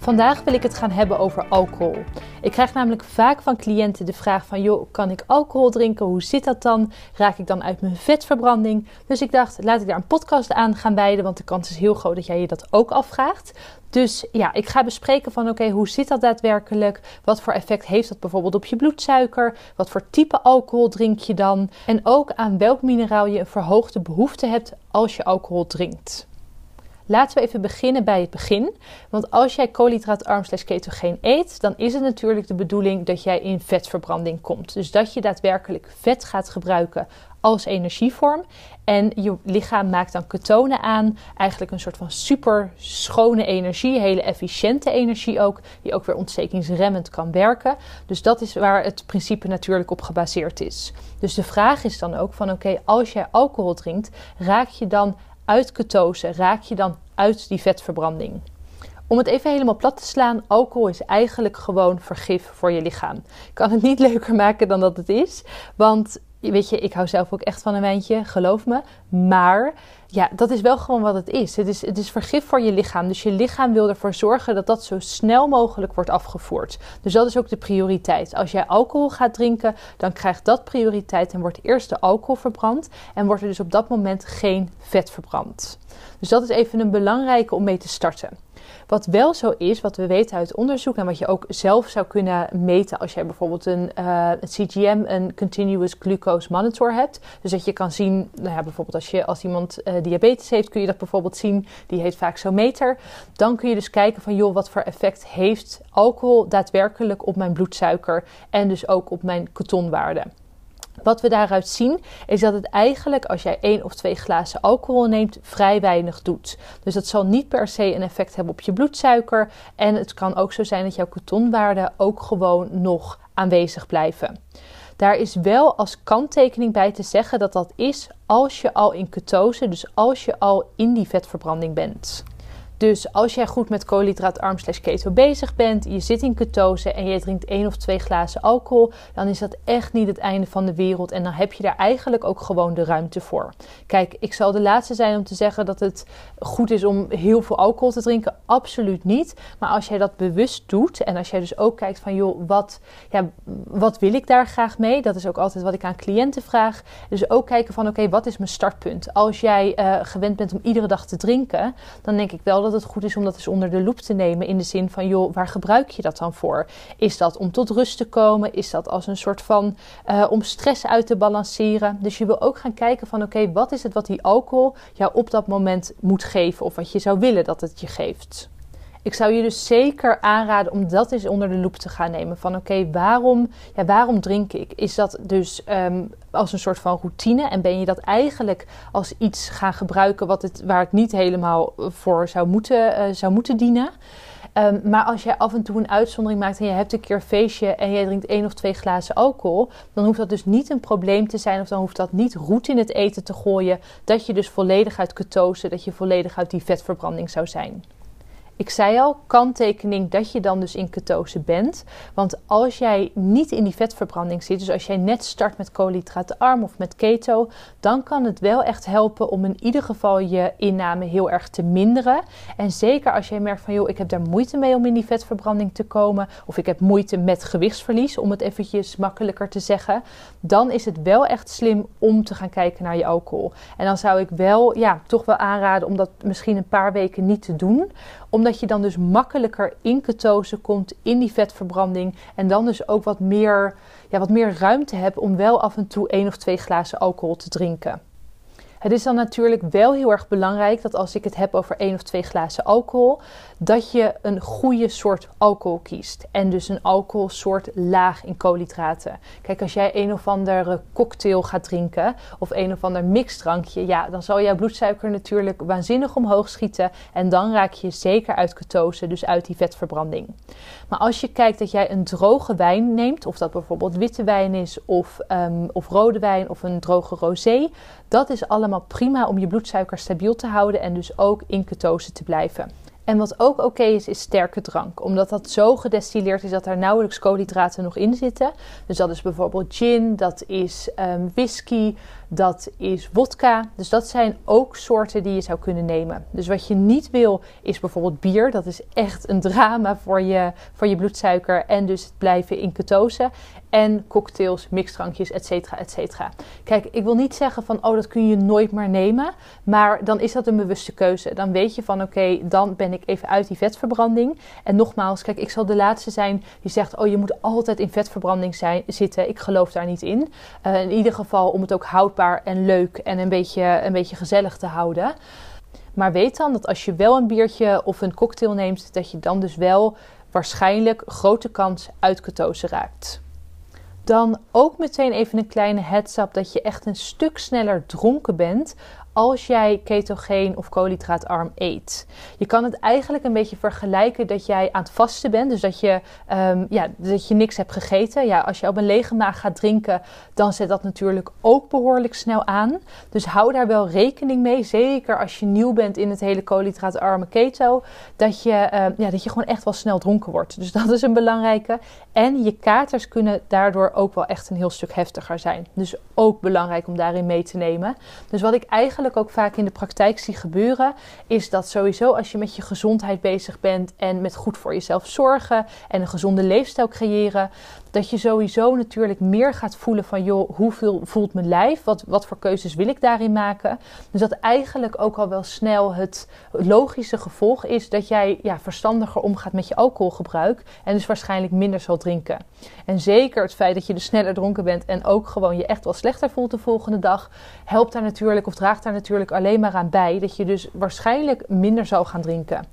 Vandaag wil ik het gaan hebben over alcohol. Ik krijg namelijk vaak van cliënten de vraag van, joh, kan ik alcohol drinken? Hoe zit dat dan? Raak ik dan uit mijn vetverbranding? Dus ik dacht, laat ik daar een podcast aan gaan wijden, want de kans is heel groot dat jij je dat ook afvraagt. Dus ja, ik ga bespreken van oké, hoe zit dat daadwerkelijk? Wat voor effect heeft dat bijvoorbeeld op je bloedsuiker? Wat voor type alcohol drink je dan? En ook aan welk mineraal je een verhoogde behoefte hebt als je alcohol drinkt. Laten we even beginnen bij het begin. Want als jij koolhydraatarm slash ketogeen eet, dan is het natuurlijk de bedoeling dat jij in vetverbranding komt. Dus dat je daadwerkelijk vet gaat gebruiken als energievorm. En je lichaam maakt dan ketonen aan. Eigenlijk een soort van super schone energie, hele efficiënte energie ook, die ook weer ontstekingsremmend kan werken. Dus dat is waar het principe natuurlijk op gebaseerd is. Dus de vraag is dan ook van oké, als jij alcohol drinkt, raak je dan uit ketose raak je dan uit die vetverbranding. Om het even helemaal plat te slaan, alcohol is eigenlijk gewoon vergif voor je lichaam. Ik kan het niet leuker maken dan dat het is, want weet je, ik hou zelf ook echt van een wijntje, geloof me. Maar ja, dat is wel gewoon wat het is. Het is, het is vergif voor je lichaam. Dus je lichaam wil ervoor zorgen dat dat zo snel mogelijk wordt afgevoerd. Dus dat is ook de prioriteit. Als jij alcohol gaat drinken, dan krijgt dat prioriteit en wordt eerst de alcohol verbrand. En wordt er dus op dat moment geen vet verbrand. Dus dat is even een belangrijke om mee te starten. Wat wel zo is, wat we weten uit onderzoek en wat je ook zelf zou kunnen meten als jij bijvoorbeeld een, uh, CGM, een Continuous Glucose Monitor hebt. Dus dat je kan zien, nou ja, bijvoorbeeld als, je, als iemand uh, diabetes heeft, kun je dat bijvoorbeeld zien. Die heet vaak zo'n meter. Dan kun je dus kijken van, joh, wat voor effect heeft alcohol daadwerkelijk op mijn bloedsuiker en dus ook op mijn ketonwaarde. Wat we daaruit zien is dat het eigenlijk als jij één of twee glazen alcohol neemt vrij weinig doet. Dus dat zal niet per se een effect hebben op je bloedsuiker. En het kan ook zo zijn dat jouw ketonwaarden ook gewoon nog aanwezig blijven. Daar is wel als kanttekening bij te zeggen dat dat is als je al in ketose, dus als je al in die vetverbranding bent. Dus als jij goed met koolhydraatarm slash keto bezig bent, je zit in ketose en je drinkt één of twee glazen alcohol, dan is dat echt niet het einde van de wereld en dan heb je daar eigenlijk ook gewoon de ruimte voor. Kijk, ik zal de laatste zijn om te zeggen dat het goed is om heel veel alcohol te drinken, absoluut niet. Maar als jij dat bewust doet en als jij dus ook kijkt van joh, wat, ja, wat wil ik daar graag mee? Dat is ook altijd wat ik aan cliënten vraag. Dus ook kijken van oké, wat is mijn startpunt? Als jij uh, gewend bent om iedere dag te drinken, dan denk ik wel dat dat het goed is om dat eens onder de loep te nemen. In de zin van, joh, waar gebruik je dat dan voor? Is dat om tot rust te komen? Is dat als een soort van uh, om stress uit te balanceren? Dus je wil ook gaan kijken van, oké, wat is het wat die alcohol jou op dat moment moet geven? Of wat je zou willen dat het je geeft? Ik zou je dus zeker aanraden om dat eens onder de loep te gaan nemen. Van oké, waarom, ja, waarom drink ik? Is dat dus um, als een soort van routine? En ben je dat eigenlijk als iets gaan gebruiken wat het, waar het niet helemaal voor zou moeten, uh, zou moeten dienen? Um, maar als jij af en toe een uitzondering maakt en je hebt een keer een feestje en jij drinkt één of twee glazen alcohol, dan hoeft dat dus niet een probleem te zijn of dan hoeft dat niet roet in het eten te gooien. Dat je dus volledig uit ketose, dat je volledig uit die vetverbranding zou zijn. Ik zei al, kanttekening dat je dan dus in ketose bent. Want als jij niet in die vetverbranding zit, dus als jij net start met koolhydraatarm of met keto, dan kan het wel echt helpen om in ieder geval je inname heel erg te minderen. En zeker als jij merkt van, joh, ik heb daar moeite mee om in die vetverbranding te komen, of ik heb moeite met gewichtsverlies, om het eventjes makkelijker te zeggen, dan is het wel echt slim om te gaan kijken naar je alcohol. En dan zou ik wel, ja, toch wel aanraden om dat misschien een paar weken niet te doen, omdat dat je dan dus makkelijker in ketose komt in die vetverbranding. En dan dus ook wat meer, ja, wat meer ruimte hebt om wel af en toe één of twee glazen alcohol te drinken. Het is dan natuurlijk wel heel erg belangrijk dat als ik het heb over één of twee glazen alcohol, dat je een goede soort alcohol kiest. En dus een alcoholsoort laag in koolhydraten. Kijk, als jij een of andere cocktail gaat drinken of een of ander mixdrankje, ja, dan zal jouw bloedsuiker natuurlijk waanzinnig omhoog schieten. En dan raak je zeker uit ketose, dus uit die vetverbranding. Maar als je kijkt dat jij een droge wijn neemt, of dat bijvoorbeeld witte wijn is, of, um, of rode wijn of een droge rosé, dat is allemaal prima om je bloedsuiker stabiel te houden en dus ook in ketose te blijven. En wat ook oké is, is sterke drank. Omdat dat zo gedestilleerd is dat er nauwelijks koolhydraten nog in zitten. Dus dat is bijvoorbeeld gin, dat is um, whisky, dat is wodka. Dus dat zijn ook soorten die je zou kunnen nemen. Dus wat je niet wil is bijvoorbeeld bier. Dat is echt een drama voor je, voor je bloedsuiker en dus het blijven in ketose. En cocktails, mixdrankjes, et cetera, et cetera. Kijk, ik wil niet zeggen van, oh, dat kun je nooit meer nemen. Maar dan is dat een bewuste keuze. Dan weet je van, oké, dan ben ik even uit die vetverbranding. En nogmaals, kijk, ik zal de laatste zijn die zegt, oh, je moet altijd in vetverbranding zijn, zitten. Ik geloof daar niet in. Uh, in ieder geval om het ook houdbaar en leuk en een beetje, een beetje gezellig te houden. Maar weet dan dat als je wel een biertje of een cocktail neemt, dat je dan dus wel waarschijnlijk grote kans uit ketose raakt. Dan ook meteen even een kleine heads up dat je echt een stuk sneller dronken bent als jij ketogeen of koolhydraatarm eet. Je kan het eigenlijk een beetje vergelijken dat jij aan het vasten bent. Dus dat je, um, ja, dat je niks hebt gegeten. Ja, als je op een lege maag gaat drinken, dan zet dat natuurlijk ook behoorlijk snel aan. Dus hou daar wel rekening mee. Zeker als je nieuw bent in het hele koolhydraatarme keto. Dat je, um, ja, dat je gewoon echt wel snel dronken wordt. Dus dat is een belangrijke. En je katers kunnen daardoor ook wel echt een heel stuk heftiger zijn. Dus ook belangrijk om daarin mee te nemen. Dus wat ik eigenlijk ook vaak in de praktijk zie gebeuren, is dat sowieso als je met je gezondheid bezig bent en met goed voor jezelf zorgen en een gezonde leefstijl creëren, dat je sowieso natuurlijk meer gaat voelen van joh, hoeveel voelt mijn lijf? Wat, wat voor keuzes wil ik daarin maken? Dus dat eigenlijk ook al wel snel het logische gevolg is dat jij ja, verstandiger omgaat met je alcoholgebruik en dus waarschijnlijk minder zal drinken. En zeker het feit dat je dus sneller dronken bent en ook gewoon je echt wel slechter voelt de volgende dag, helpt daar natuurlijk of draagt daar natuurlijk alleen maar aan bij dat je dus waarschijnlijk minder zal gaan drinken.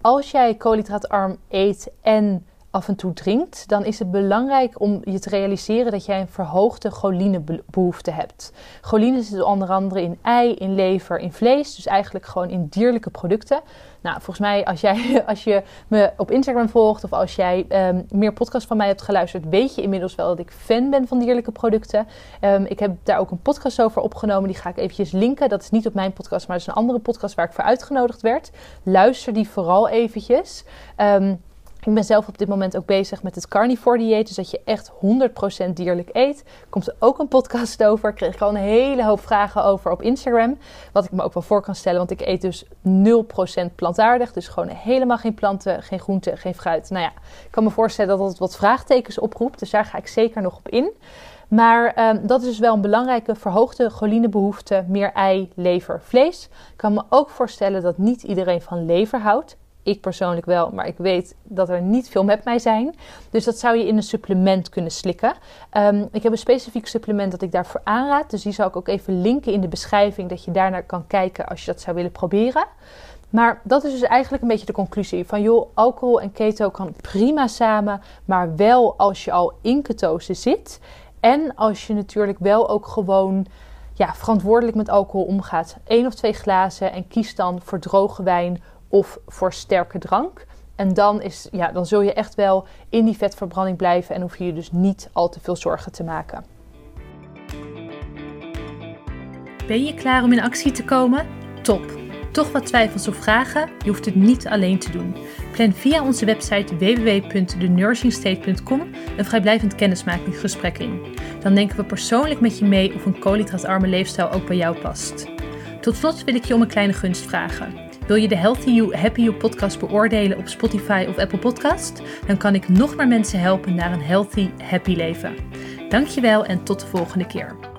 Als jij koolhydraatarm eet en af en toe drinkt, dan is het belangrijk om je te realiseren dat jij een verhoogde cholinebehoefte hebt. Choline zit onder andere in ei, in lever, in vlees, dus eigenlijk gewoon in dierlijke producten. Nou, volgens mij, als, jij, als je me op Instagram volgt of als jij um, meer podcast van mij hebt geluisterd, weet je inmiddels wel dat ik fan ben van dierlijke producten. Um, ik heb daar ook een podcast over opgenomen, die ga ik eventjes linken. Dat is niet op mijn podcast, maar dat is een andere podcast waar ik voor uitgenodigd werd. Luister die vooral eventjes. Um, ik ben zelf op dit moment ook bezig met het carnivore dieet. Dus dat je echt 100% dierlijk eet. Komt er ook een podcast over. Ik kreeg al een hele hoop vragen over op Instagram. Wat ik me ook wel voor kan stellen. Want ik eet dus 0% plantaardig. Dus gewoon helemaal geen planten, geen groenten, geen fruit. Nou ja, ik kan me voorstellen dat dat wat vraagtekens oproept. Dus daar ga ik zeker nog op in. Maar um, dat is dus wel een belangrijke verhoogde cholinebehoefte. Meer ei, lever, vlees. Ik kan me ook voorstellen dat niet iedereen van lever houdt. Ik persoonlijk wel, maar ik weet dat er niet veel met mij zijn. Dus dat zou je in een supplement kunnen slikken. Um, ik heb een specifiek supplement dat ik daarvoor aanraad. Dus die zal ik ook even linken in de beschrijving, dat je daarnaar kan kijken als je dat zou willen proberen. Maar dat is dus eigenlijk een beetje de conclusie van joh, alcohol en keto kan prima samen, maar wel als je al in ketose zit en als je natuurlijk wel ook gewoon ja, verantwoordelijk met alcohol omgaat. Eén of twee glazen en kies dan voor droge wijn of voor sterke drank. En dan, is, ja, dan zul je echt wel in die vetverbranding blijven en hoef je je dus niet al te veel zorgen te maken. Ben je klaar om in actie te komen? Top! Toch wat twijfels of vragen? Je hoeft het niet alleen te doen. Plan via onze website www.thenursingstate.com een vrijblijvend kennismakingsgesprek in. Dan denken we persoonlijk met je mee of een koolhydraatarme leefstijl ook bij jou past. Tot slot wil ik je om een kleine gunst vragen. Wil je de Healthy You, Happy You podcast beoordelen op Spotify of Apple Podcast? Dan kan ik nog meer mensen helpen naar een healthy, happy leven. Dankjewel en tot de volgende keer.